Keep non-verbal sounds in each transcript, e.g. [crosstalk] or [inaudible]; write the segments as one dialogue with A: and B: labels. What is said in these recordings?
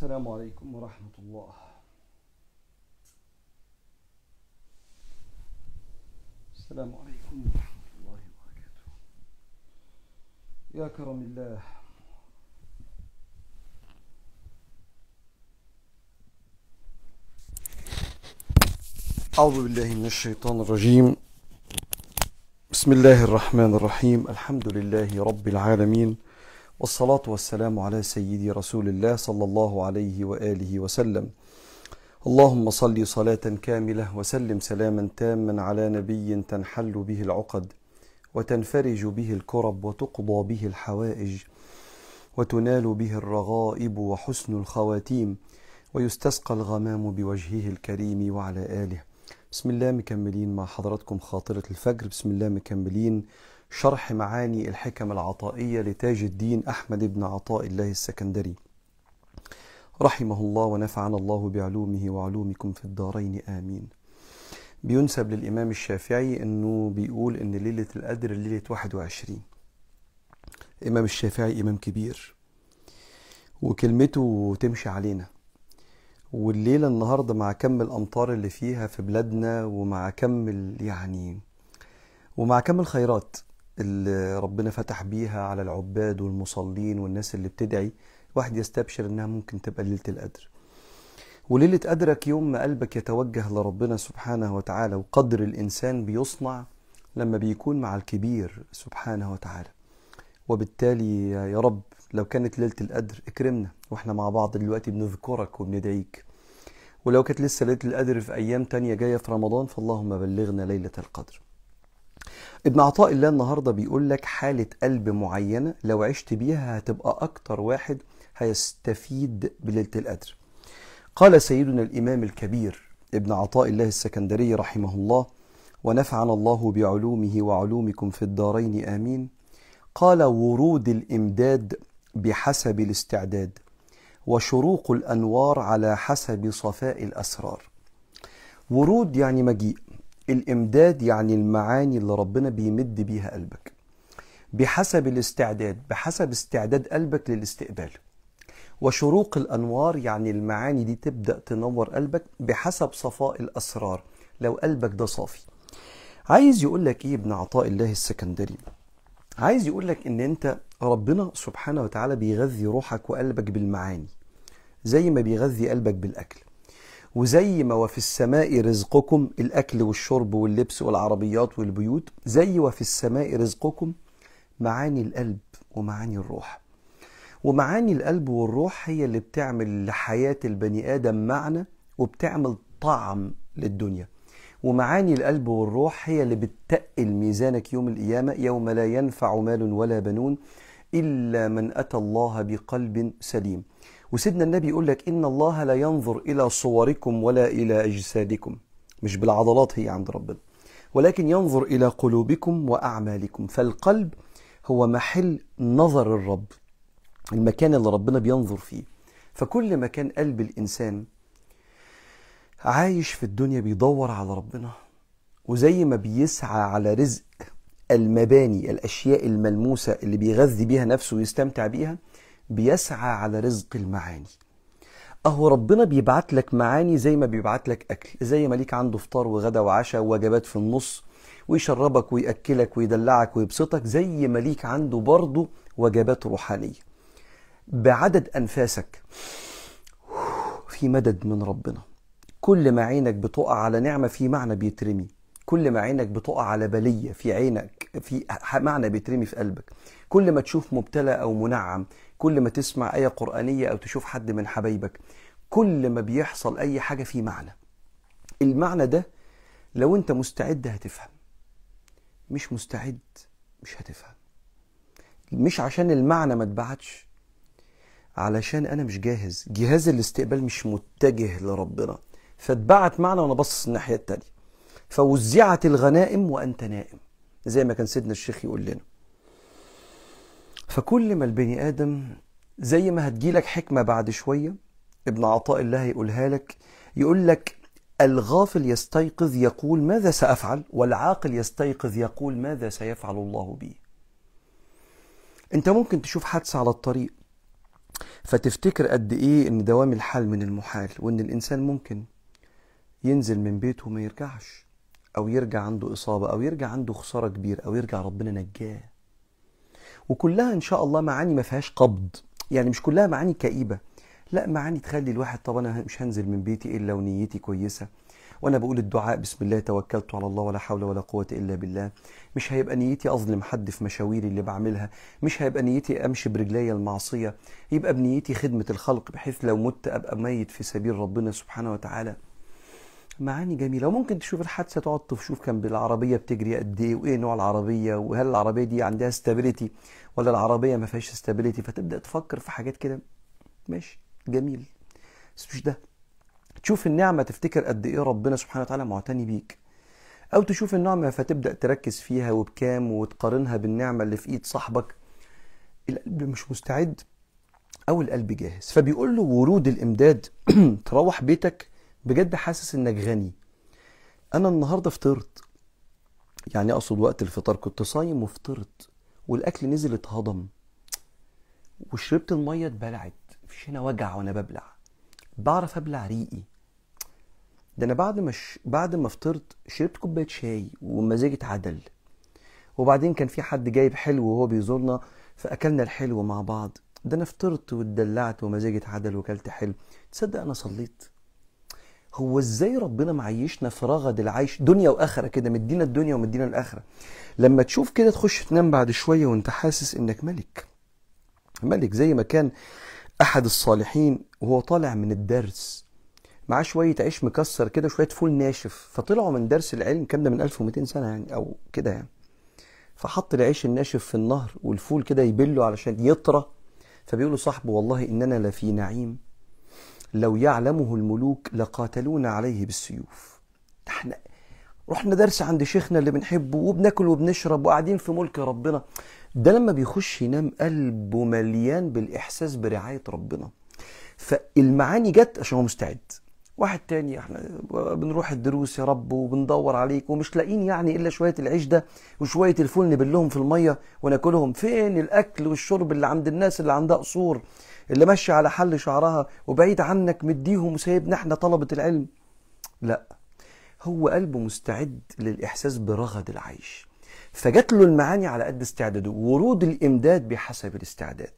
A: السلام عليكم ورحمة الله. السلام عليكم ورحمة الله وبركاته. يا كرم الله. أعوذ بالله من الشيطان الرجيم. بسم الله الرحمن الرحيم. الحمد لله رب العالمين. والصلاة والسلام على سيدي رسول الله صلى الله عليه وآله وسلم. اللهم صل صلاة كاملة وسلم سلاما تاما على نبي تنحل به العقد وتنفرج به الكرب وتقضى به الحوائج وتنال به الرغائب وحسن الخواتيم ويستسقى الغمام بوجهه الكريم وعلى آله. بسم الله مكملين. مع حضراتكم خاطرة الفجر. بسم الله مكملين. شرح معاني الحكم العطائية لتاج الدين أحمد بن عطاء الله السكندري. رحمه الله ونفعنا الله بعلومه وعلومكم في الدارين آمين. بينسب للإمام الشافعي أنه بيقول أن ليلة القدر ليلة 21 الإمام الشافعي إمام كبير. وكلمته تمشي علينا. والليلة النهاردة مع كم الأمطار اللي فيها في بلادنا ومع كم يعني ومع كم الخيرات. اللي ربنا فتح بيها على العباد والمصلين والناس اللي بتدعي واحد يستبشر إنها ممكن تبقى ليلة القدر. وليلة قدرك يوم ما قلبك يتوجه لربنا سبحانه وتعالى وقدر الإنسان بيصنع لما بيكون مع الكبير سبحانه وتعالى. وبالتالي يا رب لو كانت ليلة القدر اكرمنا وإحنا مع بعض دلوقتي بنذكرك وبندعيك. ولو كانت لسه ليلة القدر في أيام تانية جاية في رمضان فاللهم بلغنا ليلة القدر. ابن عطاء الله النهاردة بيقول لك حالة قلب معينة لو عشت بيها هتبقى أكتر واحد هيستفيد بليلة القدر. قال سيدنا الإمام الكبير ابن عطاء الله السكندري رحمه الله ونفعنا الله بعلومه وعلومكم في الدارين آمين. قال ورود الإمداد بحسب الاستعداد وشروق الأنوار على حسب صفاء الأسرار. ورود يعني مجيء. الإمداد يعني المعاني اللي ربنا بيمد بيها قلبك. بحسب الاستعداد بحسب استعداد قلبك للاستقبال. وشروق الأنوار يعني المعاني دي تبدأ تنور قلبك بحسب صفاء الأسرار لو قلبك ده صافي. عايز يقول لك إيه ابن عطاء الله السكندري؟ عايز يقول لك إن أنت ربنا سبحانه وتعالى بيغذي روحك وقلبك بالمعاني زي ما بيغذي قلبك بالأكل. وزي ما وفي السماء رزقكم الأكل والشرب واللبس والعربيات والبيوت زي وفي السماء رزقكم معاني القلب ومعاني الروح. ومعاني القلب والروح هي اللي بتعمل لحياة البني آدم معنى وبتعمل طعم للدنيا. ومعاني القلب والروح هي اللي بتتقل ميزانك يوم القيامة يوم لا ينفع مال ولا بنون إلا من أتى الله بقلب سليم. وسيدنا النبي يقول لك إن الله لا ينظر إلى صوركم ولا إلى أجسادكم. مش بالعضلات هي عند ربنا. ولكن ينظر إلى قلوبكم وأعمالكم. فالقلب هو محل نظر الرب المكان اللي ربنا بينظر فيه. فكل ما كان قلب الإنسان عايش في الدنيا بيدور على ربنا. وزي ما بيسعى على رزق المباني الأشياء الملموسة اللي بيغذي بيها نفسه ويستمتع بيها بيسعى على رزق المعاني. أهو ربنا بيبعت لك معاني زي ما بيبعت لك أكل. زي ما ليك عنده فطار وغدا وعشاء ووجبات في النص ويشربك ويأكلك ويدلعك ويبسطك زي ما ليك عنده برضه وجبات روحانية. بعدد أنفاسك في مدد من ربنا. كل ما عينك بتقع على نعمة في معنى بيترمي. كل ما عينك بتقع على بلية في عينك في معنى بيترمي في قلبك. كل ما تشوف مبتلى أو منعم كل ما تسمع آية قرآنية أو تشوف حد من حبايبك كل ما بيحصل أي حاجة في معنى. المعنى ده لو أنت مستعد هتفهم مش مستعد مش هتفهم. مش عشان المعنى ما اتبعتش علشان أنا مش جاهز. جهاز الاستقبال مش متجه لربنا. فاتبعت معنى وأنا باصص الناحية التانية. فوزعت الغنائم وأنت نائم. زي ما كان سيدنا الشيخ يقول لنا. فكل ما البني آدم زي ما هتجيلك حكمة بعد شوية ابن عطاء الله يقولها لك يقول لك الغافل يستيقظ يقول ماذا سأفعل؟ والعاقل يستيقظ يقول ماذا سيفعل الله بي. أنت ممكن تشوف حادثة على الطريق فتفتكر قد إيه إن دوام الحال من المحال وإن الإنسان ممكن ينزل من بيته وما يرجعش أو يرجع عنده إصابة أو يرجع عنده خسارة كبيرة أو يرجع ربنا نجاه. وكلها إن شاء الله معاني ما فيهاش قبض. يعني مش كلها معاني كئيبة. لا معاني تخلي الواحد طب أنا مش هنزل من بيتي إلا ونيتي كويسة. وأنا بقول الدعاء بسم الله توكلت على الله ولا حول ولا قوة إلا بالله. مش هيبقى نيتي أظلم حد في مشاويري اللي بعملها. مش هيبقى نيتي أمشي برجلي المعصية. يبقى بنيتي خدمة الخلق بحيث لو مت أبقى ميت في سبيل ربنا سبحانه وتعالى. معاني جميلة. وممكن تشوف الحادثة تقعد تشوف كان بالعربية بتجري قد إيه وإيه نوع العربية وهل العربية دي عندها stability ولا العربية ما فيهاش stability فتبدأ تفكر في حاجات كده. ماشي جميل. بس مش ده. تشوف النعمة تفتكر قد إيه ربنا سبحانه وتعالى معتني بيك. أو تشوف النعمة فتبدأ تركز فيها وبكام وتقارنها بالنعمة اللي في إيد صاحبك. القلب مش مستعد أو القلب جاهز. فبيقول له ورود الإمداد [clears throat] تروح بيتك بجد حاسس إنك غني. أنا النهارده فطرت. يعني أقصد وقت الفطار كنت صايم وفطرت والأكل نزل اتهضم. وشربت المية اتبلعت. مفيش هنا وجع وأنا ببلع. بعرف أبلع ريقي. ده أنا بعد ما ش... بعد ما فطرت شربت كوباية شاي ومزاجي اتعدل. وبعدين كان في حد جايب حلو وهو بيزورنا فأكلنا الحلو مع بعض. ده أنا فطرت واتدلعت ومزاجي اتعدل وكلت حلو. تصدق أنا صليت؟ هو إزاي ربنا معيشنا في رغد العيش دنيا وآخرة كده مدينا الدنيا ومدينا الآخرة. لما تشوف كده تخش تنام بعد شوية وأنت حاسس إنك ملك. ملك زي ما كان أحد الصالحين وهو طالع من الدرس. معاه شوية عيش مكسر كده شوية فول ناشف فطلعوا من درس العلم كان ده من 1200 سنة يعني أو كده يعني. فحط العيش الناشف في النهر والفول كده يبله علشان يطرى. فبيقول صاحبه والله إننا لفي نعيم. لو يعلمه الملوك لقاتلونا عليه بالسيوف. إحنا رحنا درس عند شيخنا اللي بنحبه وبناكل وبنشرب وقاعدين في ملك ربنا. ده لما بيخش ينام قلبه مليان بالإحساس برعاية ربنا. فالمعاني جت عشان هو مستعد. واحد تاني إحنا بنروح الدروس يا رب وبندور عليك ومش لاقيين يعني إلا شوية العيش ده وشوية الفول نبلهم في المية وناكلهم. فين الأكل والشرب اللي عند الناس اللي عندها قصور؟ اللي ماشيه على حل شعرها وبعيد عنك مديهم وسايبنا إحنا طلبة العلم. لا هو قلبه مستعد للإحساس برغد العيش. فجات له المعاني على قد استعداده ورود الإمداد بحسب الاستعداد.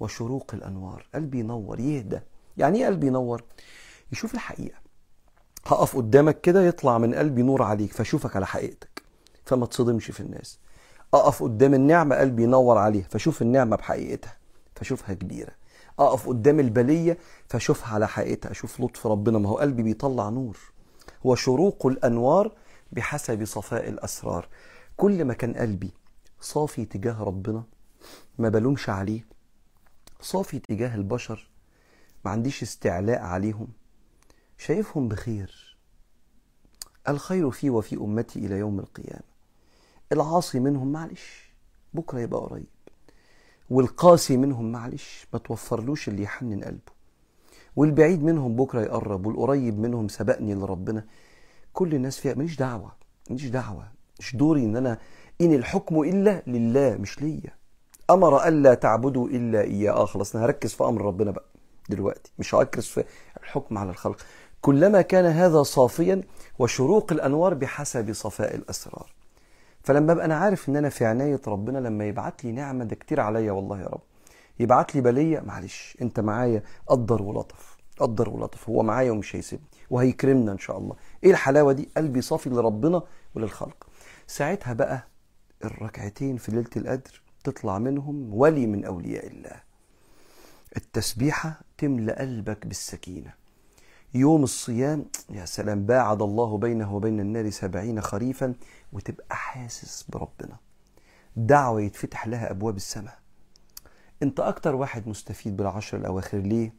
A: وشروق الأنوار قلبي ينور يهدى. يعني إيه قلبي ينور؟ يشوف الحقيقة. هقف قدامك كده يطلع من قلبي نور عليك فأشوفك على حقيقتك. فما تصدمش في الناس. أقف قدام النعمة قلبي ينور عليها فأشوف النعمة بحقيقتها. فأشوفها كبيرة. أقف قدام البلية فأشوفها على حقيقتها أشوف لطف ربنا. ما هو قلبي بيطلع نور. هو شروق الأنوار بحسب صفاء الأسرار. كل ما كان قلبي صافي تجاه ربنا ما بلومش عليه. صافي تجاه البشر ما عنديش استعلاء عليهم. شايفهم بخير. الخير في وفي أمتي إلى يوم القيامة. العاصي منهم معلش بكرة يبقى قريب. والقاسي منهم معلش ما توفرلوش اللي يحنن قلبه. والبعيد منهم بكرة يقرب والقريب منهم سبقني لربنا. كل الناس فيها ماليش دعوة ماليش دعوة. مش دوري إن أنا إن الحكم إلا لله مش ليا. أمر ألا تعبدوا إلا إياه. آه خلاص أنا هركز في أمر ربنا بقى دلوقتي. مش هركز في الحكم على الخلق. كلما كان هذا صافيا وشروق الأنوار بحسب صفاء الأسرار. فلما ابقى أنا عارف إن أنا في عناية ربنا لما يبعت لي نعمة ده كتير عليا والله يا رب. يبعت لي بلية معلش أنت معايا قدر ولطف قدر ولطف هو معايا ومش هيسيبني وهيكرمنا إن شاء الله. إيه الحلاوة دي؟ قلبي صافي لربنا وللخلق. ساعتها بقى الركعتين في ليلة القدر تطلع منهم ولي من أولياء الله. التسبيحة تملأ قلبك بالسكينة. يوم الصيام يا سلام باعد الله بينه وبين النار سبعين خريفا وتبقى حاسس بربنا. دعوة يتفتح لها أبواب السماء. أنت أكتر واحد مستفيد بالعشر الأواخر ليه؟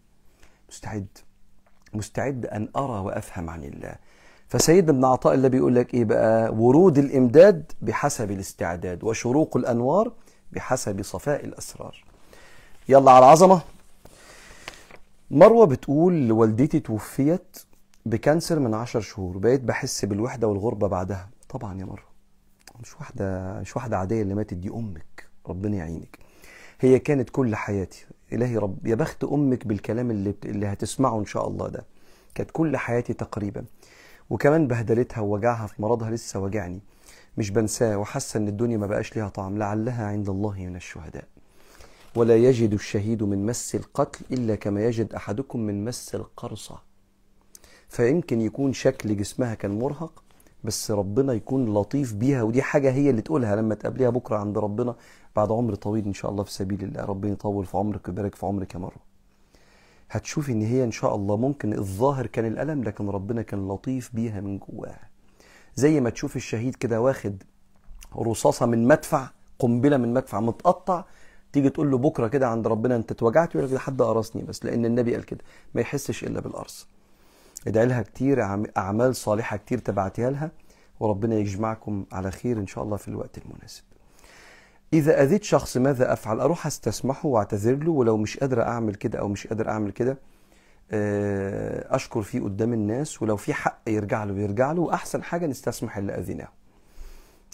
A: مستعد. مستعد أن أرى وأفهم عن الله. فسيدنا ابن عطاء الله بيقول لك إيه بقى؟ ورود الإمداد بحسب الاستعداد وشروق الأنوار بحسب صفاء الأسرار. يلا على العظمة. مروة بتقول والدتي توفيت بكانسر من عشر شهور بقيت بحس بالوحدة والغربة بعدها. طبعا يا مروة مش واحدة مش واحدة عادية اللي ماتت دي أمك. ربنا يعينك. هي كانت كل حياتي. إلهي رب يا بخت أمك بالكلام اللي اللي هتسمعه إن شاء الله ده. كانت كل حياتي تقريبا. وكمان بهدلتها ووجعها في مرضها لسه واجعني. مش بنساه وحاسة إن الدنيا ما بقاش ليها طعم. لعلها عند الله من الشهداء. ولا يجد الشهيد من مس القتل إلا كما يجد أحدكم من مس القرصة. فيمكن يكون شكل جسمها كان مرهق بس ربنا يكون لطيف بيها ودي حاجة هي اللي تقولها لما تقابليها بكرة عند ربنا بعد عمر طويل إن شاء الله في سبيل الله. ربنا يطول في عمرك ويبارك في عمرك يا مرة. هتشوفي إن هي إن شاء الله ممكن الظاهر كان الألم لكن ربنا كان لطيف بيها من جواها. زي ما تشوف الشهيد كده واخد رصاصة من مدفع قنبلة من مدفع متقطع تيجي تقول له بكرة كده عند ربنا أنت اتوجعت؟ يقول لك حد قرصني بس لأن النبي قال كده ما يحسش إلا بالقرص. ادعي لها كتير أعمال صالحة كتير تبعتيها لها وربنا يجمعكم على خير إن شاء الله في الوقت المناسب. إذا أذيت شخص ماذا أفعل؟ أروح أستسمحه وأعتذر له؟ ولو مش قادر أعمل كده أو مش قادر أعمل كده أشكر فيه قدام الناس ولو في حق يرجع له يرجع له وأحسن حاجة نستسمح اللي أذيناه.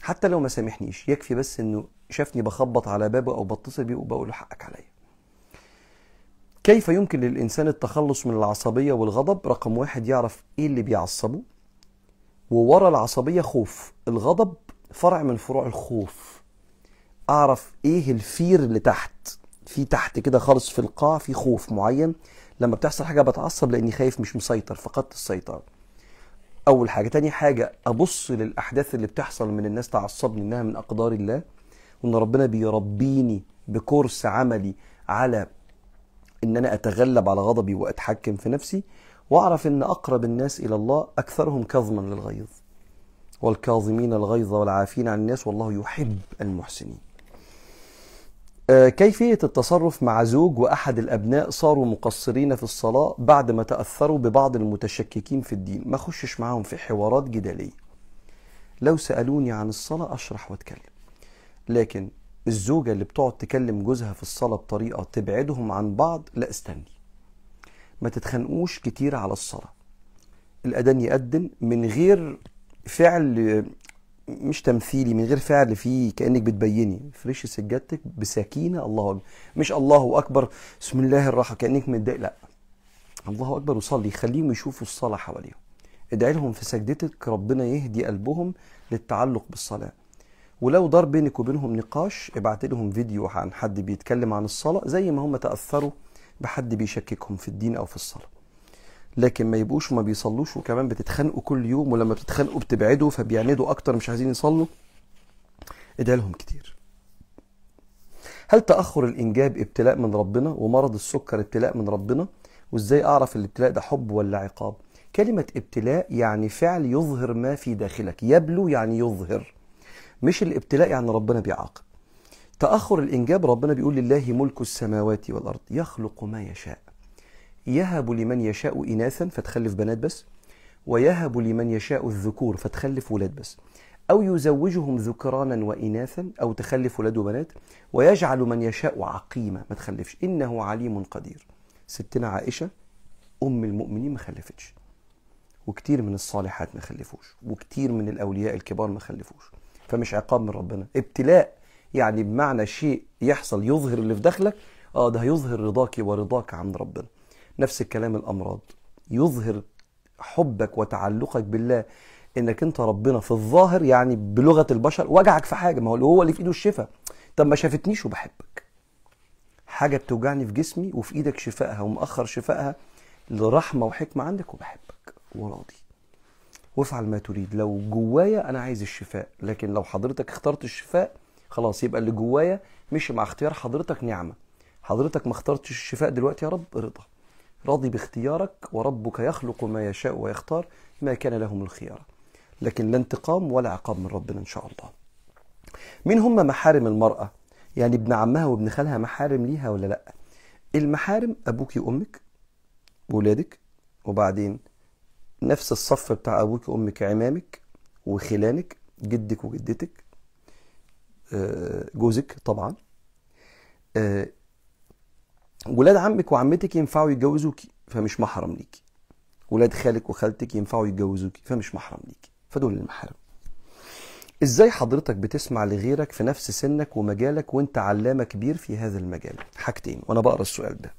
A: حتى لو ما سامحنيش يكفي بس إنه شافني بخبط على بابه أو بتصل بيه وبقول له حقك عليا. كيف يمكن للإنسان التخلص من العصبية والغضب؟ رقم واحد يعرف إيه اللي بيعصبه. وورا العصبية خوف. الغضب فرع من فروع الخوف. أعرف إيه الفير اللي تحت. في تحت كده خالص في القاع في خوف معين. لما بتحصل حاجة بتعصب لأني خايف مش مسيطر فقدت السيطرة. أول حاجة. تاني حاجة أبص للأحداث اللي بتحصل من الناس تعصبني إنها من أقدار الله وإن ربنا بيربيني بكورس عملي على إن أنا أتغلب على غضبي وأتحكم في نفسي وأعرف إن أقرب الناس إلى الله أكثرهم كظما للغيظ والكاظمين الغيظ والعافين عن الناس والله يحب المحسنين. كيفية التصرف مع زوج وأحد الأبناء صاروا مقصرين في الصلاة بعد ما تأثروا ببعض المتشككين في الدين؟ ما خشش معاهم في حوارات جدالية. لو سألوني عن الصلاة أشرح وأتكلم. لكن الزوجة اللي بتقعد تكلم جوزها في الصلاة بطريقة تبعدهم عن بعض لا استني. ما تتخانقوش كتير على الصلاة. الأذان يأذن من غير فعل مش تمثيلي من غير فعل فيه كأنك بتبيني. فريش سجادتك بسكينة الله أكبر. مش الله أكبر بسم الله الرحمن كأنك متضايق. لا. الله أكبر وصلي. خليهم يشوفوا الصلاة حواليهم. ادعي لهم في سجدتك ربنا يهدي قلبهم للتعلق بالصلاة. ولو دار بينك وبينهم نقاش ابعت لهم فيديو عن حد بيتكلم عن الصلاة زي ما هم تأثروا بحد بيشككهم في الدين أو في الصلاة. لكن ما يبقوش وما بيصلوش وكمان بتتخانقوا كل يوم ولما بتتخانقوا بتبعدوا فبيعندوا أكتر مش عايزين يصلوا. ادعي لهم كتير. هل تأخر الإنجاب ابتلاء من ربنا ومرض السكر ابتلاء من ربنا؟ وإزاي أعرف الابتلاء ده حب ولا عقاب؟ كلمة ابتلاء يعني فعل يظهر ما في داخلك. يبلو يعني يظهر. مش الابتلاء يعني ربنا بيعاقب. تأخر الإنجاب ربنا بيقول لله ملك السماوات والأرض يخلق ما يشاء. يهب لمن يشاء إناثا فتخلف بنات بس ويهب لمن يشاء الذكور فتخلف ولاد بس. أو يزوجهم ذكرانا وإناثا أو تخلف ولاد وبنات ويجعل من يشاء عقيما ما تخلفش. إنه عليم قدير. ستنا عائشة أم المؤمنين ما خلفتش. وكتير من الصالحات ما خلفوش. وكتير من الأولياء الكبار ما خلفوش. فمش عقاب من ربنا. ابتلاء يعني بمعنى شيء يحصل يظهر اللي في داخلك آه ده هيظهر رضاك ورضاك عند ربنا. نفس الكلام الأمراض. يظهر حبك وتعلقك بالله إنك أنت ربنا في الظاهر يعني بلغة البشر وجعك في حاجة ما هو هو اللي في إيده الشفاء. طب ما شافتنيش وبحبك. حاجة بتوجعني في جسمي وفي إيدك شفائها ومأخر شفائها لرحمة وحكمة عندك وبحبك. وراضي. وافعل ما تريد. لو جوايا أنا عايز الشفاء لكن لو حضرتك اخترت الشفاء خلاص يبقى اللي جوايا مش مع اختيار حضرتك نعمة. حضرتك ما اخترتش الشفاء دلوقتي يا رب رضا. راضي باختيارك وربك يخلق ما يشاء ويختار ما كان لهم الخيار. لكن لا انتقام ولا عقاب من ربنا إن شاء الله. مين هم محارم المرأة؟ يعني ابن عمها وابن خالها محارم ليها ولا لأ؟ المحارم أبوك وأمك وولادك وبعدين نفس الصف بتاع أبوك وأمك عمامك وخلانك جدك وجدتك جوزك طبعا. ولاد عمك وعمتك ينفعوا يتجوزوكي فمش محرم ليكي. ولاد خالك وخالتك ينفعوا يتجوزوكي فمش محرم ليكي. فدول المحارم. إزاي حضرتك بتسمع لغيرك في نفس سنك ومجالك وأنت علامة كبير في هذا المجال؟ حاجتين وأنا بقرأ السؤال ده.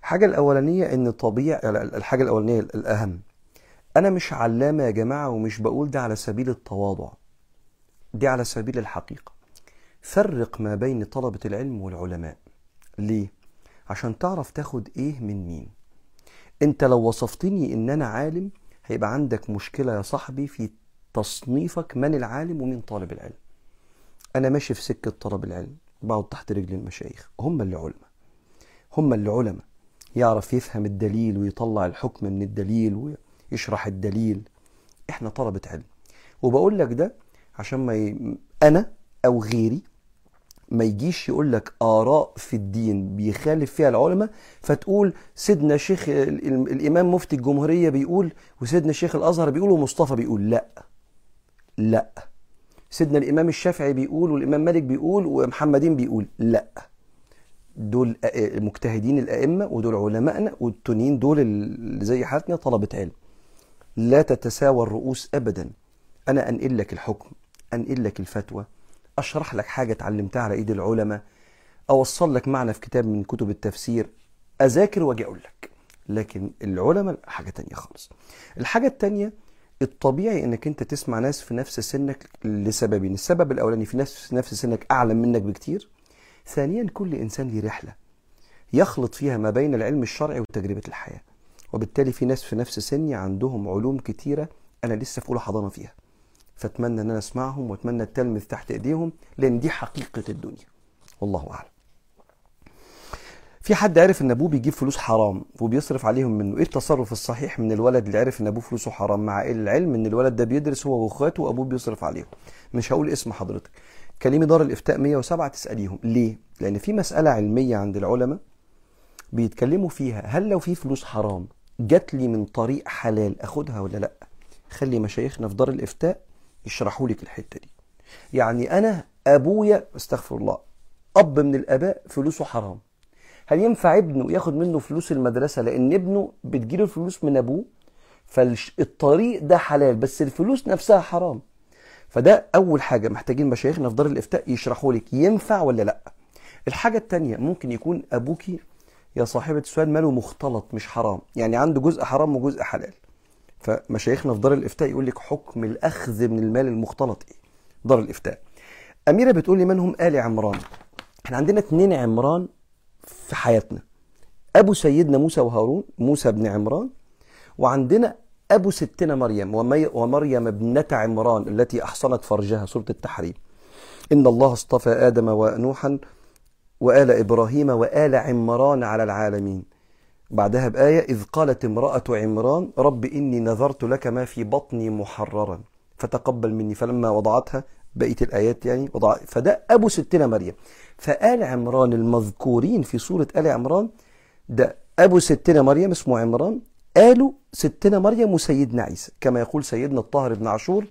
A: الحاجة الأولانية إن طبيعي الحاجة الأولانية الأهم. أنا مش علامة يا جماعة ومش بقول ده على سبيل التواضع. دي على سبيل الحقيقة. فرق ما بين طلبة العلم والعلماء. ليه؟ عشان تعرف تاخد إيه من مين. أنت لو وصفتني إن أنا عالم هيبقى عندك مشكلة يا صاحبي في تصنيفك من العالم ومين طالب العلم. أنا ماشي في سكة طلب العلم بقعد تحت رجل المشايخ هم اللي علماء. هم اللي علماء يعرف يفهم الدليل ويطلع الحكم من الدليل ويشرح الدليل. إحنا طلبة علم. وبقول لك ده عشان ما ي... أنا أو غيري ما يجيش يقول لك آراء في الدين بيخالف فيها العلماء فتقول سيدنا شيخ الإمام مفتي الجمهورية بيقول وسيدنا شيخ الأزهر بيقول ومصطفى بيقول. لا. لا. سيدنا الإمام الشافعي بيقول والإمام مالك بيقول ومحمدين بيقول. لا. دول مجتهدين الأئمة ودول علمائنا والتانيين دول اللي زي حالتنا طلبة علم. لا تتساوى الرؤوس ابدا. أنا أنقل لك الحكم أنقل لك الفتوى أشرح لك حاجة اتعلمتها على إيد العلماء أوصل لك معنى في كتاب من كتب التفسير أذاكر وأجي أقول لك. لكن العلماء حاجة تانية خالص. الحاجة التانية الطبيعي إنك أنت تسمع ناس في نفس سنك لسببين. السبب الأولاني في نفس نفس سنك اعلم منك بكتير. ثانيا كل إنسان ليه رحلة يخلط فيها ما بين العلم الشرعي وتجربة الحياة. وبالتالي في ناس في نفس سني عندهم علوم كتيرة أنا لسه في أولى حضانة فيها. فأتمنى أن أنا أسمعهم وأتمنى التلمذ تحت إيديهم لأن دي حقيقة الدنيا. والله أعلم. في حد عرف إن أبوه بيجيب فلوس حرام وبيصرف عليهم منه؟ إيه التصرف الصحيح من الولد اللي عرف إن أبوه فلوسه حرام؟ مع العلم إن الولد ده بيدرس هو وأخواته وأبوه بيصرف عليهم. مش هقول اسم حضرتك. كلمي دار الإفتاء 107 تسأليهم. ليه؟ لأن في مسألة علمية عند العلماء بيتكلموا فيها. هل لو في فلوس حرام جات لي من طريق حلال أخدها ولا لأ؟ خلي مشايخنا في دار الإفتاء يشرحوا لك الحتة دي. يعني أنا أبويا استغفر الله أب من الأباء فلوسه حرام. هل ينفع ابنه ياخد منه فلوس المدرسة؟ لأن ابنه بتجيله الفلوس من أبوه فالطريق ده حلال بس الفلوس نفسها حرام. فده أول حاجة محتاجين مشايخنا في دار الإفتاء يشرحوا لك ينفع ولا لأ؟ الحاجة الثانية ممكن يكون أبوكي يا صاحبة السؤال ماله مختلط مش حرام. يعني عنده جزء حرام وجزء حلال. فمشايخنا في دار الإفتاء يقول لك حكم الأخذ من المال المختلط إيه؟ دار الإفتاء. أميرة بتقول لي من هم آل عمران؟ إحنا عندنا اتنين عمران في حياتنا. أبو سيدنا موسى وهارون موسى بن عمران وعندنا أبو ستنا مريم ومريم ابنة عمران التي أحصنت فرجها سوره التحريم. إن الله اصطفى آدم ونوحا وآل إبراهيم وآل عمران على العالمين. بعدها بآية إذ قالت امرأة عمران رب إني نذرت لك ما في بطني محررا. فتقبل مني. فلما وضعتها بقية الآيات يعني وضع فده أبو ستنا مريم. فآل عمران المذكورين في سورة آل عمران ده أبو ستنا مريم اسمه عمران قالوا ستنا مريم وسيدنا عيسى. كما يقول سيدنا الطاهر بن عاشور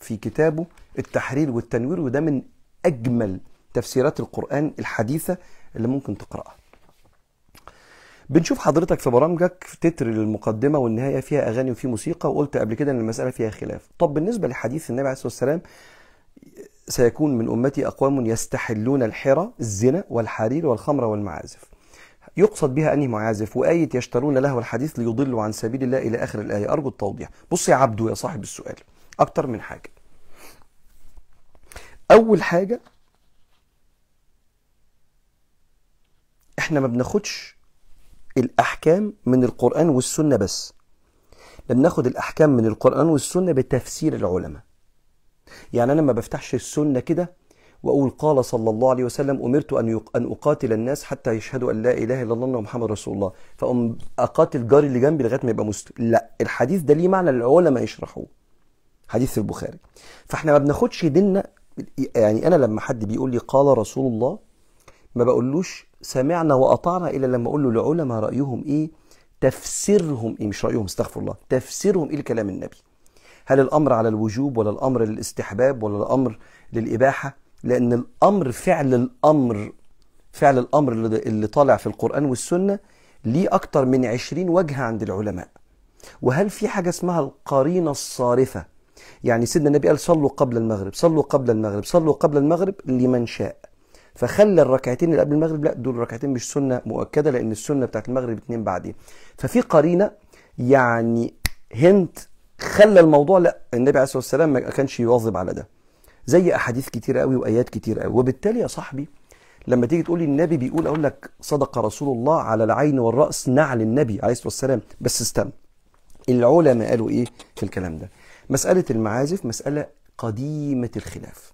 A: في كتابه التحرير والتنوير وده من أجمل تفسيرات القرآن الحديثة اللي ممكن تقرأها. بنشوف حضرتك في برامجك في تتر المقدمة والنهاية فيها أغاني وفي موسيقى وقلت قبل كده إن المسألة فيها خلاف. طب بالنسبة لحديث النبي عليه الصلاة والسلام سيكون من أمتي أقوام يستحلون الحرى الزنا والحرير والخمر والمعازف. يقصد بها أنهي معازف؟ وآية يشترون له الحديث ليضلوا عن سبيل الله إلى آخر الآية. أرجو التوضيح. بص يا عبدو يا صاحب السؤال أكتر من حاجة. أول حاجة إحنا ما بناخدش الأحكام من القرآن والسنة بس. بناخد الأحكام من القرآن والسنة بتفسير العلماء. يعني أنا ما بفتحش السنة كده وأقول قال صلى الله عليه وسلم أمرت أن أن أقاتل الناس حتى يشهدوا أن لا إله إلا الله ومحمد رسول الله. فأقوم أقاتل جاري اللي جنبي لغاية ما يبقى مسلم. لا الحديث ده ليه معنى العلماء يشرحوه؟ حديث البخاري. فإحنا ما بناخدش ديننا يعني أنا لما حد بيقول لي قال رسول الله ما بقولوش سمعنا وأطعنا إلا لما أقول له العلماء رأيهم إيه؟ تفسيرهم إيه؟ مش رأيهم استغفر الله. تفسيرهم إيه لكلام النبي؟ هل الأمر على الوجوب ولا الأمر للاستحباب ولا الأمر للإباحة؟ لأن الأمر فعل الأمر فعل الأمر اللي طالع في القرآن والسنة ليه أكتر من عشرين وجهه عند العلماء. وهل في حاجة اسمها القرينة الصارفة؟ يعني سيدنا النبي قال صلوا قبل المغرب صلوا قبل المغرب صلوا قبل المغرب لمن شاء. فخلى الركعتين اللي قبل المغرب لا دول ركعتين مش سنة مؤكدة لأن السنة بتاعت المغرب اتنين بعدين. ففي قرينة يعني هنت خلى الموضوع لا النبي عليه الصلاة والسلام ما كانش يواظب على ده. زي أحاديث كتير قوي وآيات كتير قوي وبالتالي يا صاحبي لما تيجي تقول لي النبي بيقول أقول لك صدق رسول الله على العين والرأس نعل النبي عليه الصلاة والسلام. بس استنى العلماء قالوا إيه في الكلام ده؟ مسألة المعازف مسألة قديمة الخلاف.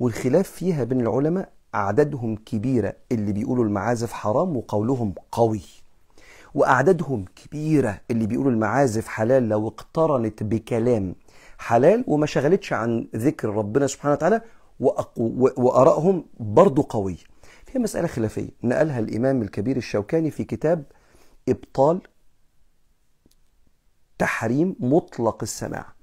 A: والخلاف فيها بين العلماء أعدادهم كبيرة اللي بيقولوا المعازف حرام وقولهم قوي. وأعدادهم كبيرة اللي بيقولوا المعازف حلال لو اقترنت بكلام حلال وما شغلتش عن ذكر ربنا سبحانه وتعالى وآرائهم برضو قوية هي مسألة خلافية نقلها الإمام الكبير الشوكاني في كتاب إبطال تحريم مطلق السماع.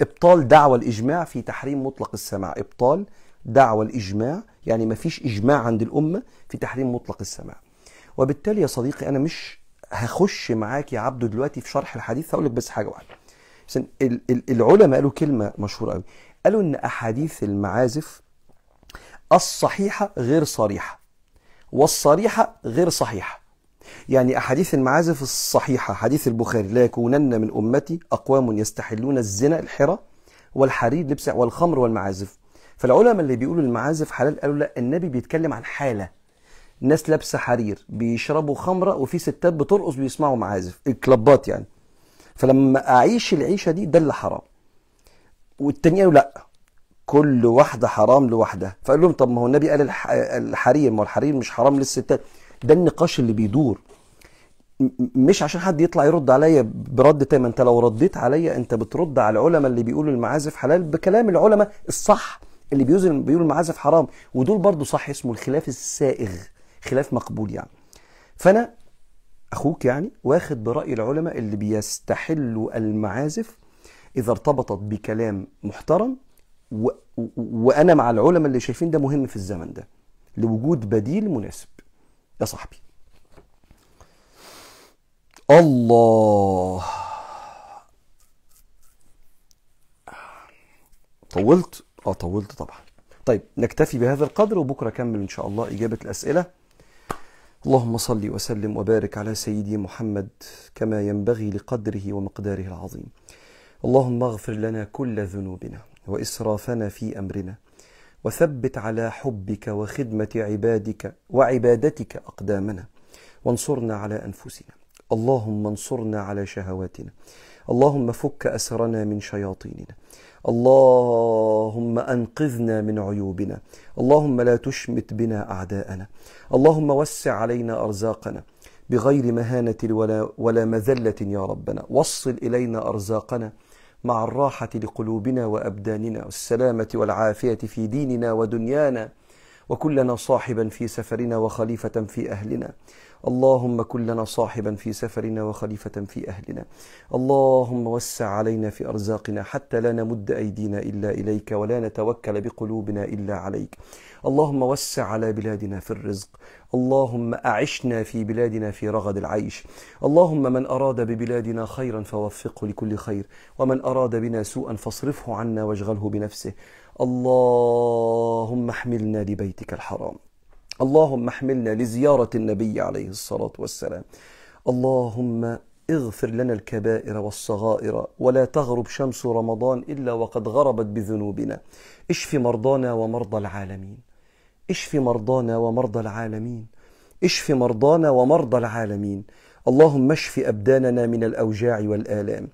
A: إبطال دعوى الإجماع في تحريم مطلق السماع. إبطال دعوى الإجماع يعني ما فيش إجماع عند الأمة في تحريم مطلق السماع. وبالتالي يا صديقي أنا مش هخش معاك يا عبدو دلوقتي في شرح الحديث. هقول لك بس حاجة واحدة. العلماء قالوا كلمة مشهورة قوي قالوا إن أحاديث المعازف الصحيحة غير صريحة والصريحة غير صحيحة. يعني أحاديث المعازف الصحيحة حديث البخاري لا يكونن من أمتي أقوام يستحلون الزنا الحرى والحرير لبس والخمر والمعازف. فالعلماء اللي بيقولوا المعازف حلال قالوا لا النبي بيتكلم عن حالة. ناس لابسة حرير بيشربوا خمرة وفي ستات بترقص بيسمعوا معازف الكلابات يعني. فلما أعيش العيشة دي ده اللي حرام. والتانيين قالوا لا كل واحدة حرام لوحدها. فقال لهم طب ما هو النبي قال الح- الحرير ما هو الحرير مش حرام للستات. ده النقاش اللي بيدور. مش عشان حد يطلع يرد عليا برد تام انت لو رديت عليا انت بترد على العلماء اللي بيقولوا المعازف حلال بكلام العلماء الصح. اللي بيوزن بيقولوا المعازف حرام. ودول برضو صح اسمه الخلاف السائغ خلاف مقبول يعني. فأنا أخوك يعني واخد برأي العلماء اللي بيستحلوا المعازف إذا ارتبطت بكلام محترم و... و... وأنا مع العلماء اللي شايفين ده مهم في الزمن ده. لوجود بديل مناسب. يا صاحبي. الله. طولت؟ آه طولت طبعا. طيب نكتفي بهذا القدر وبكرة اكمل إن شاء الله إجابة الأسئلة. اللهم صل وسلم وبارك على سيدي محمد كما ينبغي لقدره ومقداره العظيم. اللهم اغفر لنا كل ذنوبنا وإسرافنا في أمرنا. وثبت على حبك وخدمة عبادك وعبادتك أقدامنا. وانصرنا على أنفسنا. اللهم انصرنا على شهواتنا. اللهم فك أسرنا من شياطيننا. اللهم أنقذنا من عيوبنا. اللهم لا تشمت بنا أعداءنا. اللهم وسع علينا أرزاقنا. بغير مهانة ولا ولا مذلة يا ربنا. وصل إلينا أرزاقنا. مع الراحة لقلوبنا وأبداننا والسلامة والعافية في ديننا ودنيانا. وكلنا صاحبا في سفرنا وخليفة في أهلنا. اللهم كن لنا صاحبا في سفرنا وخليفة في أهلنا. اللهم وسع علينا في أرزاقنا حتى لا نمد أيدينا إلا إليك ولا نتوكل بقلوبنا إلا عليك. اللهم وسع على بلادنا في الرزق. اللهم أعشنا في بلادنا في رغد العيش. اللهم من أراد ببلادنا خيرا فوفقه لكل خير. ومن أراد بنا سوءا فاصرفه عنا واشغله بنفسه. اللهم احملنا لبيتك الحرام. اللهم احملنا لزيارة النبي عليه الصلاة والسلام. اللهم اغفر لنا الكبائر والصغائر ولا تغرب شمس رمضان إلا وقد غربت بذنوبنا. اشف مرضانا ومرضى العالمين. اشف مرضانا ومرضى العالمين. اشف مرضانا ومرضى العالمين. اللهم اشف أبداننا من الأوجاع والآلام.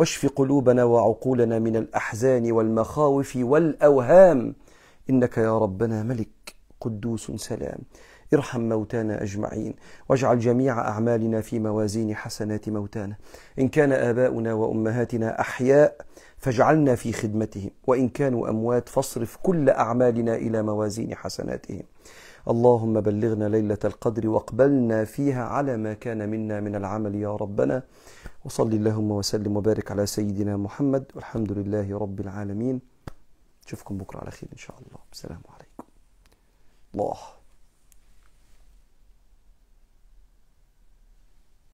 A: واشف قلوبنا وعقولنا من الأحزان والمخاوف والأوهام. إنك يا ربنا ملك قدوس سلام. ارحم موتانا أجمعين. واجعل جميع أعمالنا في موازين حسنات موتانا. إن كان آباؤنا وأمهاتنا أحياء فاجعلنا في خدمتهم. وإن كانوا أموات فاصرف كل أعمالنا إلى موازين حسناتهم. اللهم بلغنا ليلة القدر واقبلنا فيها على ما كان منا من العمل يا ربنا. وصل اللهم وسلم وبارك على سيدنا محمد والحمد لله رب العالمين. نشوفكم بكرة على خير إن شاء الله. السلام عليكم. الله.